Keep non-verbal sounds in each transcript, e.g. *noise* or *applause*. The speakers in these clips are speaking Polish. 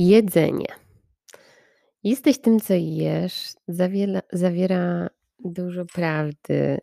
Jedzenie. Jesteś tym, co jesz, zawiera, zawiera dużo prawdy,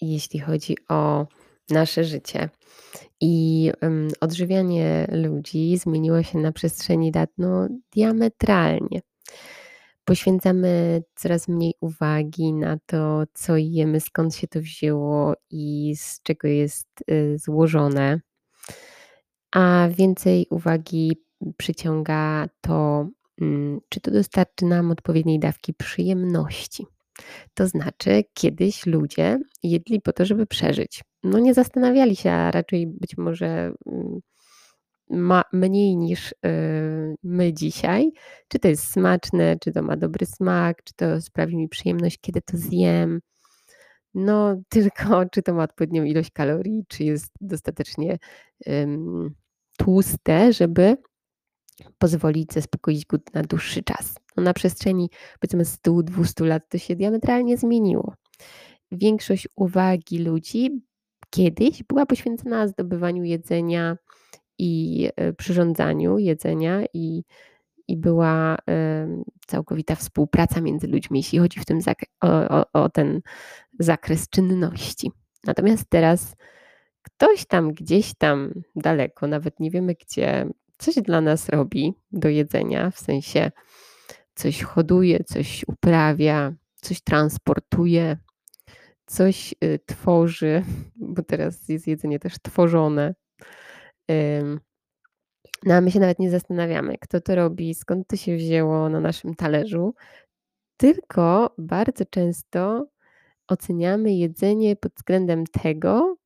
jeśli chodzi o nasze życie. I um, odżywianie ludzi zmieniło się na przestrzeni lat no, diametralnie. Poświęcamy coraz mniej uwagi na to, co jemy, skąd się to wzięło i z czego jest y, złożone, a więcej uwagi przyciąga to, mm, czy to dostarczy nam odpowiedniej dawki przyjemności. To znaczy, kiedyś ludzie jedli po to, żeby przeżyć. No nie zastanawiali się, a raczej być może mm, ma mniej niż y, my dzisiaj, czy to jest smaczne, czy to ma dobry smak, czy to sprawi mi przyjemność, kiedy to zjem. No, *laughs* tylko czy to ma odpowiednią ilość kalorii, czy jest dostatecznie um, tłuste, żeby pozwolić zaspokoić głód na dłuższy czas. No na przestrzeni powiedzmy 100-200 lat to się diametralnie zmieniło. Większość uwagi ludzi kiedyś była poświęcona zdobywaniu jedzenia i e, przyrządzaniu jedzenia i, i była całkowita współpraca między ludźmi, jeśli chodzi w tym o, o ten zakres czynności. Natomiast teraz ktoś tam gdzieś tam daleko, nawet nie wiemy gdzie, coś dla nas robi do jedzenia, w sensie coś hoduje, coś uprawia, coś transportuje, coś y, tworzy, *laughs* bo teraz jest jedzenie też tworzone. No a my się nawet nie zastanawiamy, kto to robi, skąd to się wzięło na naszym talerzu, tylko bardzo często oceniamy jedzenie pod względem tego,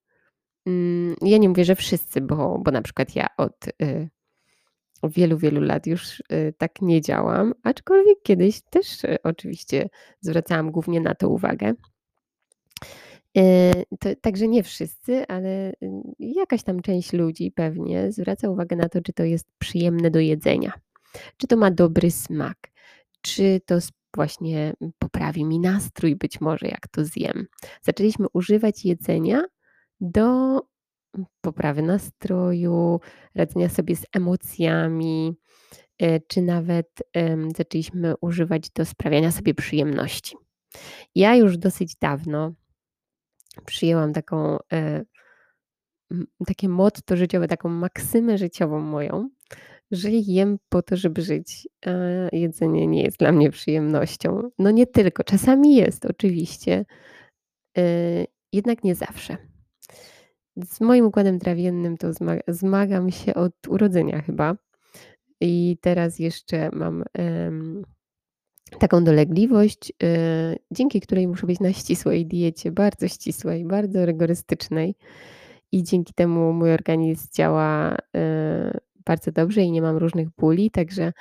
mm, ja nie mówię, że wszyscy, bo, bo na przykład ja od y, wielu, wielu lat już y, tak nie działam, aczkolwiek kiedyś też y, oczywiście zwracałam głównie na to uwagę. To, także nie wszyscy, ale jakaś tam część ludzi pewnie zwraca uwagę na to, czy to jest przyjemne do jedzenia, czy to ma dobry smak, czy to właśnie poprawi mi nastrój, być może jak to zjem. Zaczęliśmy używać jedzenia do poprawy nastroju, radzenia sobie z emocjami, e, czy nawet zaczęliśmy używać do sprawiania sobie przyjemności. Ja już dosyć dawno przyjęłam taką, e, takie motto życiowe, taką maksymę życiową moją, że jem po to, żeby żyć. Jedzenie nie jest dla mnie przyjemnością. No nie tylko, czasami jest oczywiście, e, jednak nie zawsze. Z moim układem trawiennym to zmagam się od urodzenia chyba. I teraz jeszcze mam taką dolegliwość, y, dzięki której muszę być na ścisłej diecie, bardzo ścisłej, bardzo rygorystycznej. I dzięki temu mój organizm działa y, bardzo dobrze i nie mam różnych bóli, także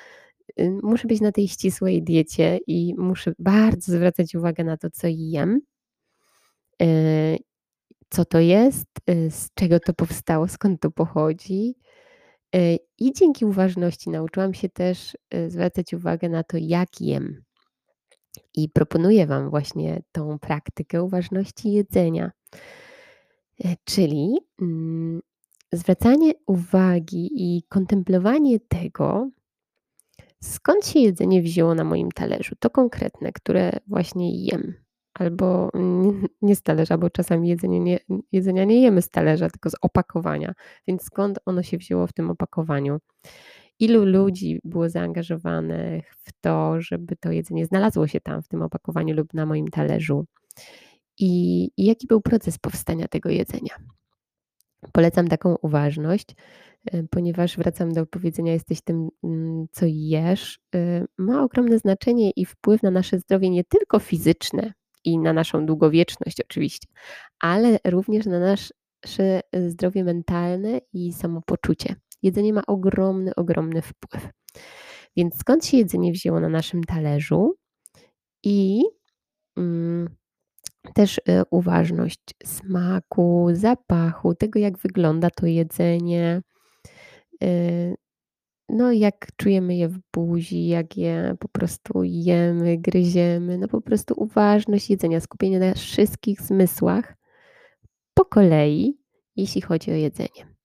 y, muszę być na tej ścisłej diecie i muszę bardzo zwracać uwagę na to, co jem, co to jest, z czego to powstało, skąd to pochodzi. I dzięki uważności nauczyłam się też zwracać uwagę na to, jak jem. I proponuję Wam właśnie tą praktykę uważności jedzenia. Czyli mm, zwracanie uwagi i kontemplowanie tego, skąd się jedzenie wzięło na moim talerzu. To konkretne, które właśnie jem. Albo nie z talerza, bo czasami jedzenie nie, jedzenia nie jemy z talerza, tylko z opakowania. Więc skąd ono się wzięło w tym opakowaniu? Ilu ludzi było zaangażowanych w to, żeby to jedzenie znalazło się tam w tym opakowaniu lub na moim talerzu? I, i jaki był proces powstania tego jedzenia? Polecam taką uważność, y, ponieważ wracam do powiedzenia: Jesteś tym, mm, co jesz, y, ma ogromne znaczenie i wpływ na nasze zdrowie nie tylko fizyczne i na naszą długowieczność, oczywiście, ale również na nasze zdrowie mentalne i samopoczucie. Jedzenie ma ogromny, ogromny wpływ. Więc skąd się jedzenie wzięło na naszym talerzu i mm, też y, uważność smaku, zapachu, tego jak wygląda to jedzenie, y, no jak czujemy je w buzi, jak je po prostu jemy, gryziemy, no po prostu uważność jedzenia, skupienie na wszystkich zmysłach po kolei, jeśli chodzi o jedzenie.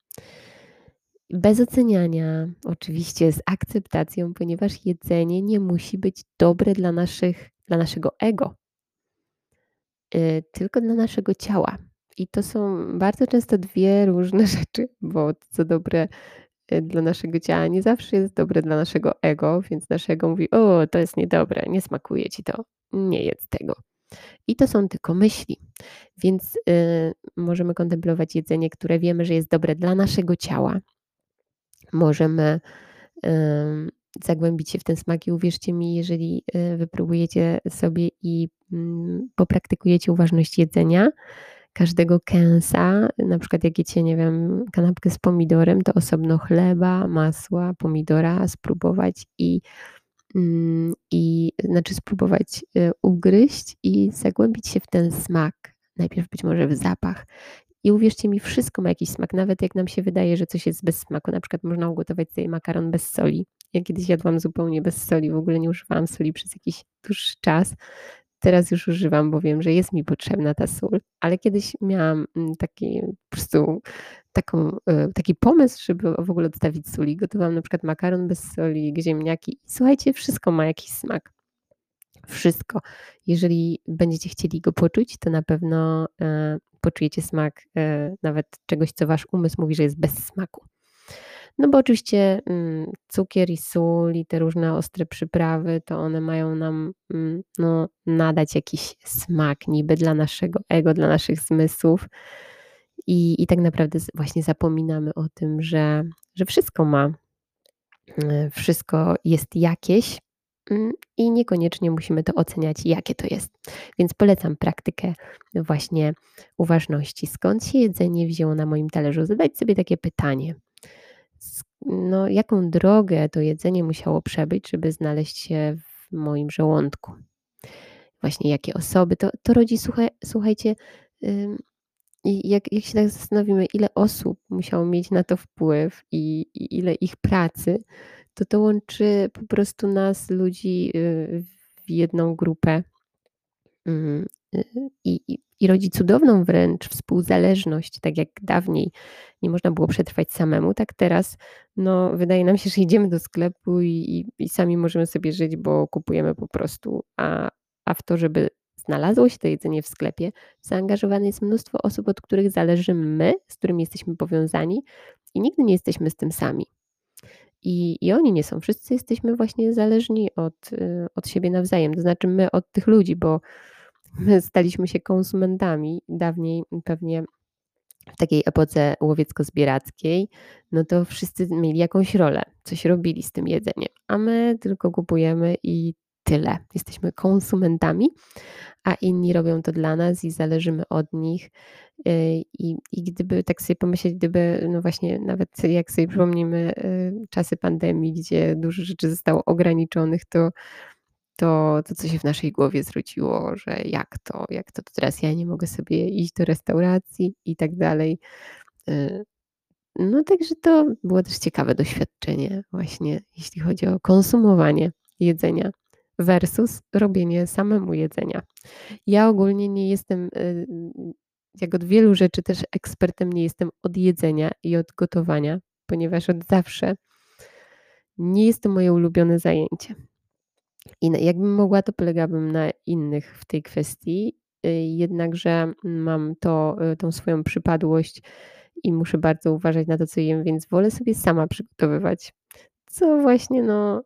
bez oceniania, oczywiście z akceptacją, ponieważ jedzenie nie musi być dobre dla naszych dla naszego ego. Y, tylko dla naszego ciała. I to są bardzo często dwie różne *laughs* rzeczy, bo co dobre dla naszego ciała nie zawsze jest dobre dla naszego ego, więc nasze ego mówi: „O, to jest niedobre, nie smakuje ci to, nie jedz tego”. I to są tylko myśli. Więc, y, możemy kontemplować jedzenie, które wiemy, że jest dobre dla naszego ciała. Możemy, ym, zagłębić się w ten smak i uwierzcie mi, jeżeli, y, wypróbujecie sobie i, mm, popraktykujecie uważność jedzenia, każdego kęsa, na przykład jak jecie, nie wiem, kanapkę z pomidorem, to osobno chleba, masła, pomidora spróbować i, mm, i znaczy spróbować, y, ugryźć i zagłębić się w ten smak. Najpierw być może w zapach. I uwierzcie mi, wszystko ma jakiś smak, nawet jak nam się wydaje, że coś jest bez smaku. Na przykład można ugotować sobie makaron bez soli. Ja kiedyś jadłam zupełnie bez soli, w ogóle nie używałam soli przez jakiś dłuższy czas. Teraz już używam, bo wiem, że jest mi potrzebna ta sól, ale kiedyś miałam, mm, taki po prostu taką, y, taki pomysł, żeby w ogóle odstawić sól gotowałam na przykład makaron bez soli, ziemniaki. Słuchajcie, wszystko ma jakiś smak. Wszystko. Jeżeli będziecie chcieli go poczuć, to na pewno, e, poczujecie smak, e, nawet czegoś, co wasz umysł mówi, że jest bez smaku. No bo oczywiście, mm, cukier i sól i te różne ostre przyprawy, to one mają nam, mm, no, nadać jakiś smak niby dla naszego ego, dla naszych zmysłów. I i tak naprawdę właśnie zapominamy o tym, że że wszystko ma y, wszystko jest jakieś, mm, i niekoniecznie musimy to oceniać, jakie to jest. Więc polecam praktykę właśnie uważności. Skąd się jedzenie wzięło na moim talerzu? Zadać sobie takie pytanie no, jaką drogę to jedzenie musiało przebyć, żeby znaleźć się w moim żołądku. Właśnie jakie osoby, to, to rodzi, słuchaj, słuchajcie, jak, jak się tak zastanowimy, ile osób musiało mieć na to wpływ i, i ile ich pracy, to to łączy po prostu nas, ludzi, y, w jedną grupę mm, i, i, rodzi cudowną wręcz współzależność, tak jak dawniej nie można było przetrwać samemu, tak teraz no, wydaje nam się, że idziemy do sklepu i, i, i sami możemy sobie żyć, bo kupujemy po prostu, a, a w to, żeby znalazło się to jedzenie w sklepie, zaangażowane jest mnóstwo osób, od których zależy my, z którymi jesteśmy powiązani i nigdy nie jesteśmy z tym sami. I, I oni nie są. Wszyscy jesteśmy właśnie zależni od, y, od siebie nawzajem, to znaczy my od tych ludzi, bo *laughs* staliśmy się konsumentami. Dawniej pewnie w takiej epoce łowiecko-zbierackiej, no to wszyscy mieli jakąś rolę, coś robili z tym jedzeniem, a my tylko kupujemy i tyle. Jesteśmy konsumentami, a inni robią to dla nas i zależymy od nich. Y, I, I gdyby tak sobie pomyśleć, gdyby, no właśnie, nawet jak sobie przypomnimy y, czasy pandemii, gdzie dużo rzeczy zostało ograniczonych, to to, to co się w naszej głowie zwróciło, że jak to, jak to, to teraz ja nie mogę sobie iść do restauracji i tak dalej. Y, no także to było też ciekawe doświadczenie właśnie, jeśli chodzi o konsumowanie jedzenia versus robienie samemu jedzenia. Ja ogólnie nie jestem, y, jak od wielu rzeczy też ekspertem nie jestem od jedzenia i od gotowania, ponieważ od zawsze nie jest to moje ulubione zajęcie. I jakbym mogła, to polegałabym na innych w tej kwestii, y, jednakże mam to, y, tą swoją przypadłość i muszę bardzo uważać na to, co jem, więc wolę sobie sama przygotowywać. Co właśnie, no,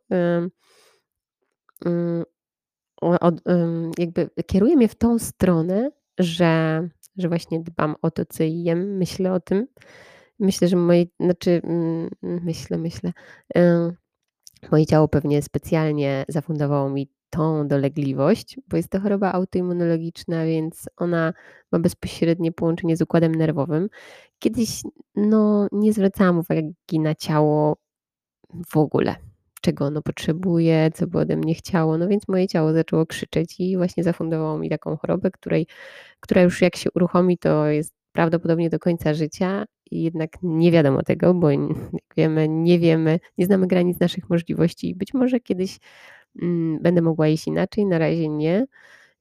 od, jakby kieruje mnie w tą stronę, że, że właśnie dbam o to, co jem, myślę o tym. Myślę, że moje, znaczy, mm, myślę, myślę, Moje ciało pewnie specjalnie zafundowało mi tą dolegliwość, bo jest to choroba autoimmunologiczna, więc ona ma bezpośrednie połączenie z układem nerwowym. Kiedyś no, nie zwracałam uwagi na ciało w ogóle, czego ono potrzebuje, co by ode mnie chciało, no więc moje ciało zaczęło krzyczeć i właśnie zafundowało mi taką chorobę, której, która już jak się uruchomi, to jest prawdopodobnie do końca życia i jednak nie wiadomo tego, bo jak wiemy, nie wiemy, nie znamy granic naszych możliwości i być może kiedyś mm, będę mogła iść inaczej, na razie nie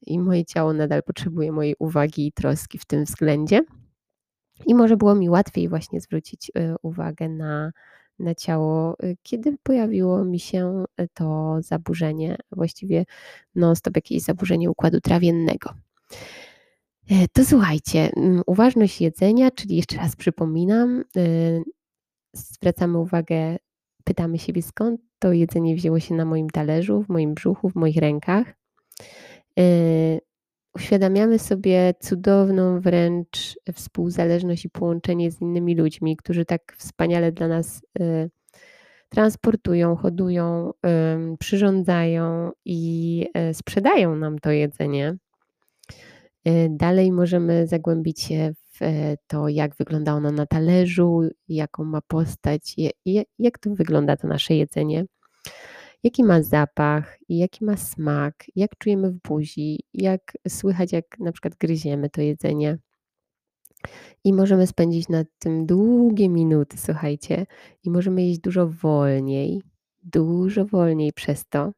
i moje ciało nadal potrzebuje mojej uwagi i troski w tym względzie. I może było mi łatwiej właśnie zwrócić y, uwagę na, na ciało, y, kiedy pojawiło mi się to zaburzenie, właściwie non-stop jakieś zaburzenie układu trawiennego. E, to słuchajcie, mm, uważność jedzenia, czyli jeszcze raz przypominam, y, zwracamy uwagę, pytamy siebie, skąd to jedzenie wzięło się na moim talerzu, w moim brzuchu, w moich rękach. Y, uświadamiamy sobie cudowną wręcz współzależność i połączenie z innymi ludźmi, którzy tak wspaniale dla nas transportują, hodują, przyrządzają i sprzedają nam to jedzenie. Y, dalej możemy zagłębić się w e, to, jak wygląda ono na talerzu, jaką ma postać, jak to wygląda to nasze jedzenie, jaki ma zapach, jaki ma smak, jak czujemy w buzi, jak słychać, jak na przykład gryziemy to jedzenie. I możemy spędzić nad tym długie minuty, słuchajcie, i możemy jeść dużo wolniej, dużo wolniej przez to.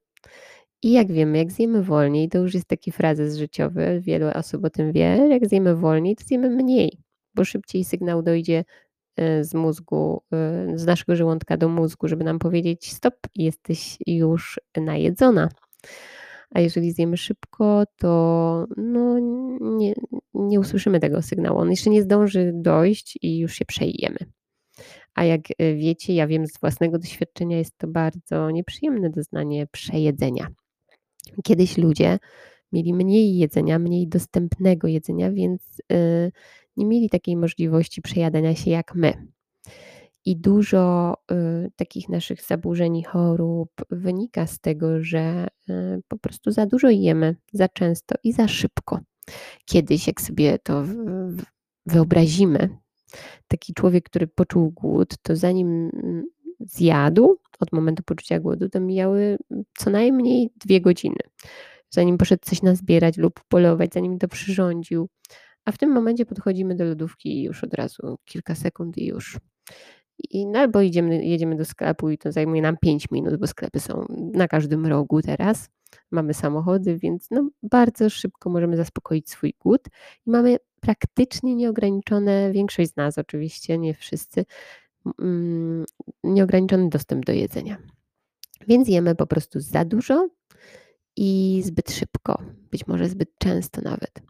I jak wiemy, jak zjemy wolniej, to już jest taki frazes życiowy, wielu osób o tym wie, jak zjemy wolniej, to zjemy mniej, bo szybciej sygnał dojdzie e, z mózgu, e, z naszego żołądka do mózgu, żeby nam powiedzieć stop, jesteś już najedzona. A jeżeli zjemy szybko, to no, nie, nie usłyszymy tego sygnału. On jeszcze nie zdąży dojść i już się przejemy. A jak e, wiecie, ja wiem z własnego doświadczenia, jest to bardzo nieprzyjemne doznanie przejedzenia. Kiedyś ludzie mieli mniej jedzenia, mniej dostępnego jedzenia, więc y, nie mieli takiej możliwości przejadania się jak my. I dużo y, takich naszych zaburzeń i chorób wynika z tego, że y, po prostu za dużo jemy, za często i za szybko. Kiedyś, jak sobie to wyobrazimy, taki człowiek, który poczuł głód, to zanim mm, zjadł, od momentu poczucia głodu, to mijały co najmniej dwie godziny, zanim poszedł coś nazbierać lub polować, zanim to przyrządził. A w tym momencie podchodzimy do lodówki już od razu kilka sekund i już. I, no, albo idziemy, jedziemy do sklepu i to zajmuje nam 5 minut, bo sklepy są na każdym rogu teraz. Mamy samochody, więc no, bardzo szybko możemy zaspokoić swój głód mamy praktycznie nieograniczone, większość z nas oczywiście, nie wszyscy, Mm, nieograniczony dostęp do jedzenia. Więc jemy po prostu za dużo i zbyt szybko, być może zbyt często nawet.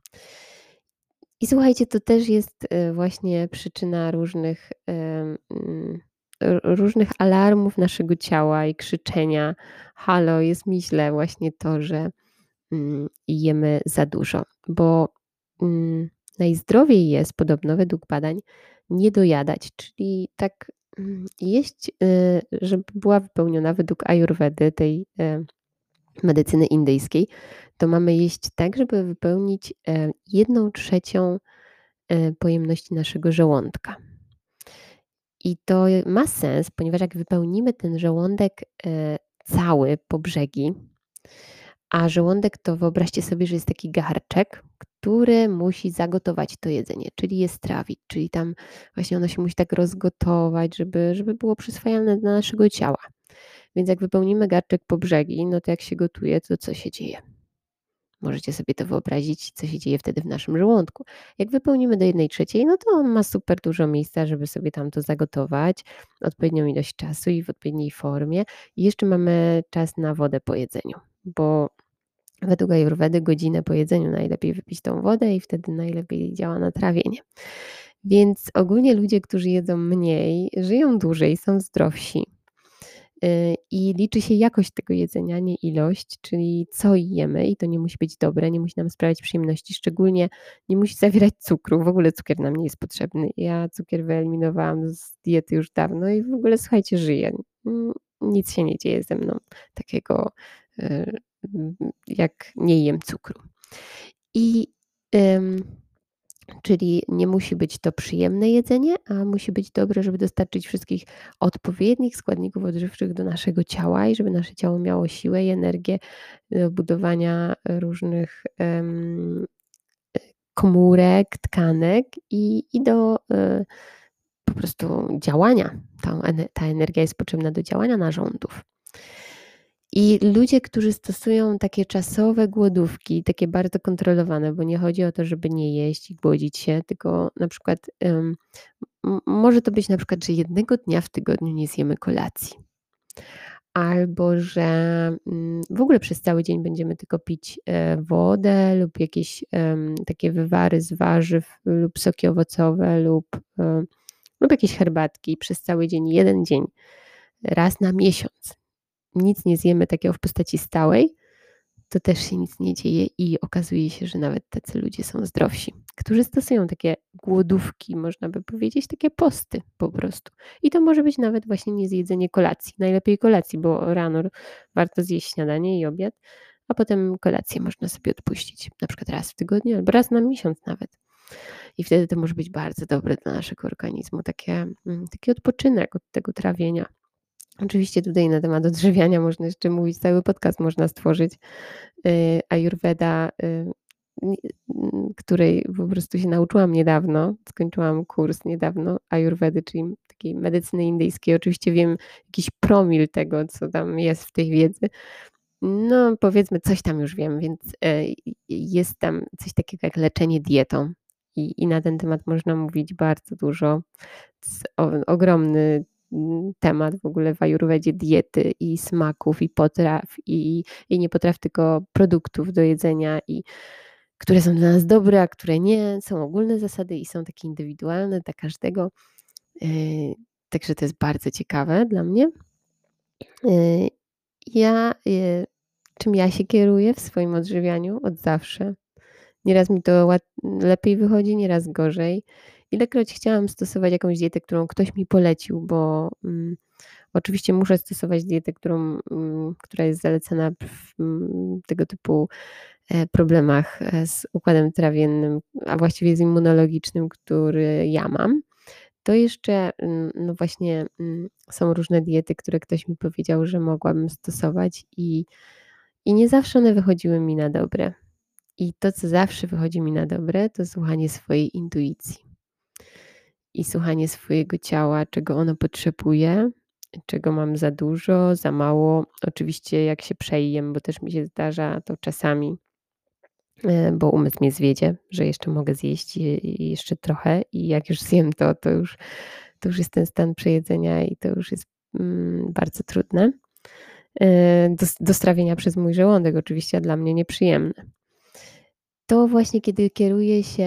I słuchajcie, to też jest y, właśnie przyczyna różnych, mm, różnych alarmów naszego ciała i krzyczenia: Halo, jest mi źle, właśnie to, że mm, jemy za dużo, bo najzdrowiej jest podobno według badań nie dojadać, czyli tak mm, jeść, y, żeby była wypełniona według ajurwedy, tej e, medycyny indyjskiej, to mamy jeść tak, żeby wypełnić e, jedną trzecią e, pojemności naszego żołądka. I to ma sens, ponieważ jak wypełnimy ten żołądek cały po brzegi, a żołądek to wyobraźcie sobie, że jest taki garczek, który musi zagotować to jedzenie, czyli je strawić, czyli tam właśnie ono się musi tak rozgotować, żeby, żeby było przyswajalne dla naszego ciała. Więc jak wypełnimy garczek po brzegi, no to jak się gotuje, to co się dzieje? Możecie sobie to wyobrazić, co się dzieje wtedy w naszym żołądku. Jak wypełnimy do jednej trzeciej, no to on ma super dużo miejsca, żeby sobie tam to zagotować, odpowiednią ilość czasu i w odpowiedniej formie. I jeszcze mamy czas na wodę po jedzeniu, bo według Ajurwedy godzinę po jedzeniu najlepiej wypić tą wodę i wtedy najlepiej działa na trawienie. Więc ogólnie ludzie, którzy jedzą mniej, żyją dłużej, są zdrowsi. Y, I liczy się jakość tego jedzenia, nie ilość, czyli co jemy, i to nie musi być dobre, nie musi nam sprawiać przyjemności, szczególnie nie musi zawierać cukru. W ogóle cukier nam nie jest potrzebny. Ja cukier wyeliminowałam z diety już dawno i w ogóle słuchajcie, żyję. Nic się nie dzieje ze mną takiego y, jak nie jem cukru. I czyli nie musi być to przyjemne jedzenie, a musi być dobre, żeby dostarczyć wszystkich odpowiednich składników odżywczych do naszego ciała i żeby nasze ciało miało siłę i energię do budowania różnych komórek, tkanek i, i do y, po prostu działania. Ta, ta energia jest potrzebna do działania narządów. I ludzie, którzy stosują takie czasowe głodówki, takie bardzo kontrolowane, bo nie chodzi o to, żeby nie jeść i głodzić się, tylko na przykład um, może to być na przykład, że jednego dnia w tygodniu nie zjemy kolacji. Albo że mm, w ogóle przez cały dzień będziemy tylko pić e, wodę lub jakieś takie wywary z warzyw lub soki owocowe lub, e, lub jakieś herbatki przez cały dzień, jeden dzień, raz na miesiąc. Nic nie zjemy takiego w postaci stałej, to też się nic nie dzieje i okazuje się, że nawet tacy ludzie są zdrowsi, którzy stosują takie głodówki, można by powiedzieć, takie posty po prostu. I to może być nawet właśnie niezjedzenie kolacji. Najlepiej kolacji, bo rano warto zjeść śniadanie i obiad, a potem kolację można sobie odpuścić, na przykład raz w tygodniu albo raz na miesiąc nawet. I wtedy to może być bardzo dobre dla naszego organizmu, takie, mm, taki odpoczynek od tego trawienia. Oczywiście tutaj na temat odżywiania można jeszcze mówić, cały podcast można stworzyć. Y, Ayurveda, y, której po prostu się nauczyłam niedawno, skończyłam kurs niedawno Ayurvedy, czyli takiej medycyny indyjskiej. Oczywiście wiem jakiś promil tego, co tam jest w tej wiedzy. No, powiedzmy, coś tam już wiem, więc y, jest tam coś takiego jak leczenie dietą. I, i na ten temat można mówić bardzo dużo. ogromny temat w ogóle w ajurwedzie diety i smaków i potraw i, i nie potraw, tylko produktów do jedzenia i które są dla nas dobre, a które nie. Są ogólne zasady i są takie indywidualne dla każdego. Yy, także to jest bardzo ciekawe dla mnie. Yy, ja, yy, czym ja się kieruję w swoim odżywianiu od zawsze. Nieraz mi to lepiej wychodzi, nieraz gorzej. Ilekroć chciałam stosować jakąś dietę, którą ktoś mi polecił, bo mm, oczywiście muszę stosować dietę, którą, mm, która jest zalecana w mm, tego typu e, problemach e, z układem trawiennym, a właściwie z immunologicznym, który ja mam. To jeszcze, no właśnie, są różne diety, które ktoś mi powiedział, że mogłabym stosować, i, i nie zawsze one wychodziły mi na dobre. I to, co zawsze wychodzi mi na dobre, to słuchanie swojej intuicji i słuchanie swojego ciała, czego ono potrzebuje, czego mam za dużo, za mało. Oczywiście, jak się przejem, bo też mi się zdarza to czasami, e, bo umysł mnie zwiedzie, że jeszcze mogę zjeść jeszcze trochę, i jak już zjem to, to już, to już jest ten stan przejedzenia i to już jest mm, bardzo trudne. E, do, do strawienia przez mój żołądek, oczywiście, a dla mnie nieprzyjemne. To właśnie, kiedy kieruję się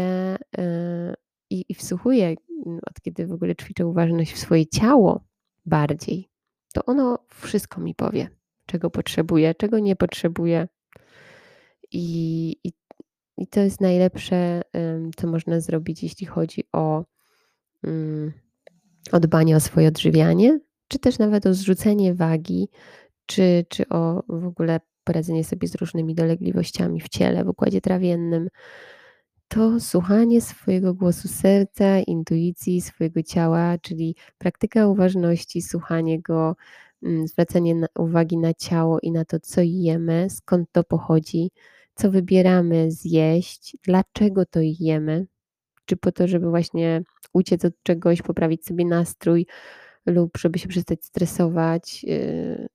e, i, i wsłuchuję, mm, od kiedy w ogóle ćwiczę uważność w swoje ciało bardziej, to ono wszystko mi powie, czego potrzebuję, czego nie potrzebuję. I, i, i to jest najlepsze, co można zrobić, jeśli chodzi o, um, o dbanie o swoje odżywianie, czy też nawet o zrzucenie wagi, czy, czy o w ogóle poradzenie sobie z różnymi dolegliwościami w ciele, w układzie trawiennym to słuchanie swojego głosu serca, intuicji, swojego ciała, czyli praktyka uważności, słuchanie go, mm, zwracanie uwagi na ciało i na to, co jemy, skąd to pochodzi, co wybieramy zjeść, dlaczego to jemy, czy po to, żeby właśnie uciec od czegoś, poprawić sobie nastrój lub żeby się przestać stresować, yy,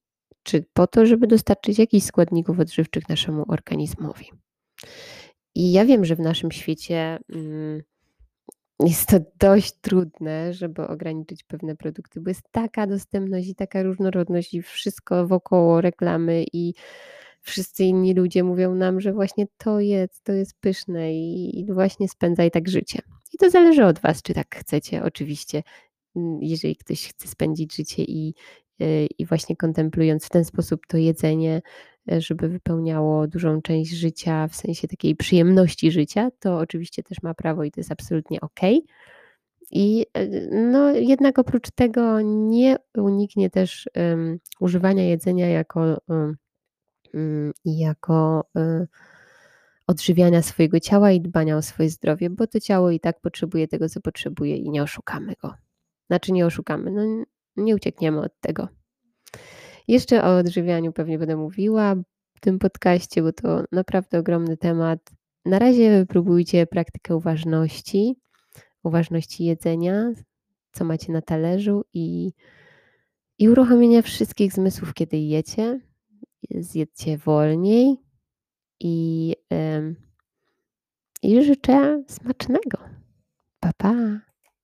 czy po to, żeby dostarczyć jakichś składników odżywczych naszemu organizmowi. I ja wiem, że w naszym świecie mm, jest to dość trudne, żeby ograniczyć pewne produkty, bo jest taka dostępność i taka różnorodność i wszystko wokoło reklamy i wszyscy inni ludzie mówią nam, że właśnie to jest, to jest pyszne i, właśnie spędzaj tak życie. I to zależy od Was, czy tak chcecie, oczywiście. Mm, jeżeli ktoś chce spędzić życie i, i właśnie kontemplując w ten sposób to jedzenie, E, żeby wypełniało dużą część życia, w sensie takiej przyjemności życia, to oczywiście też ma prawo i to jest absolutnie ok. I e, no, jednak oprócz tego nie uniknie też um, używania jedzenia jako, um, jako um, odżywiania swojego ciała i dbania o swoje zdrowie, bo to ciało i tak potrzebuje tego, co potrzebuje i nie oszukamy go. Znaczy nie oszukamy, no nie uciekniemy od tego. Jeszcze o odżywianiu pewnie będę mówiła w tym podcaście, bo to naprawdę ogromny temat. Na razie wypróbujcie praktykę uważności, uważności jedzenia, co macie na talerzu i, i uruchomienia wszystkich zmysłów, kiedy jecie. Zjedzcie wolniej i, i życzę smacznego. Pa, pa.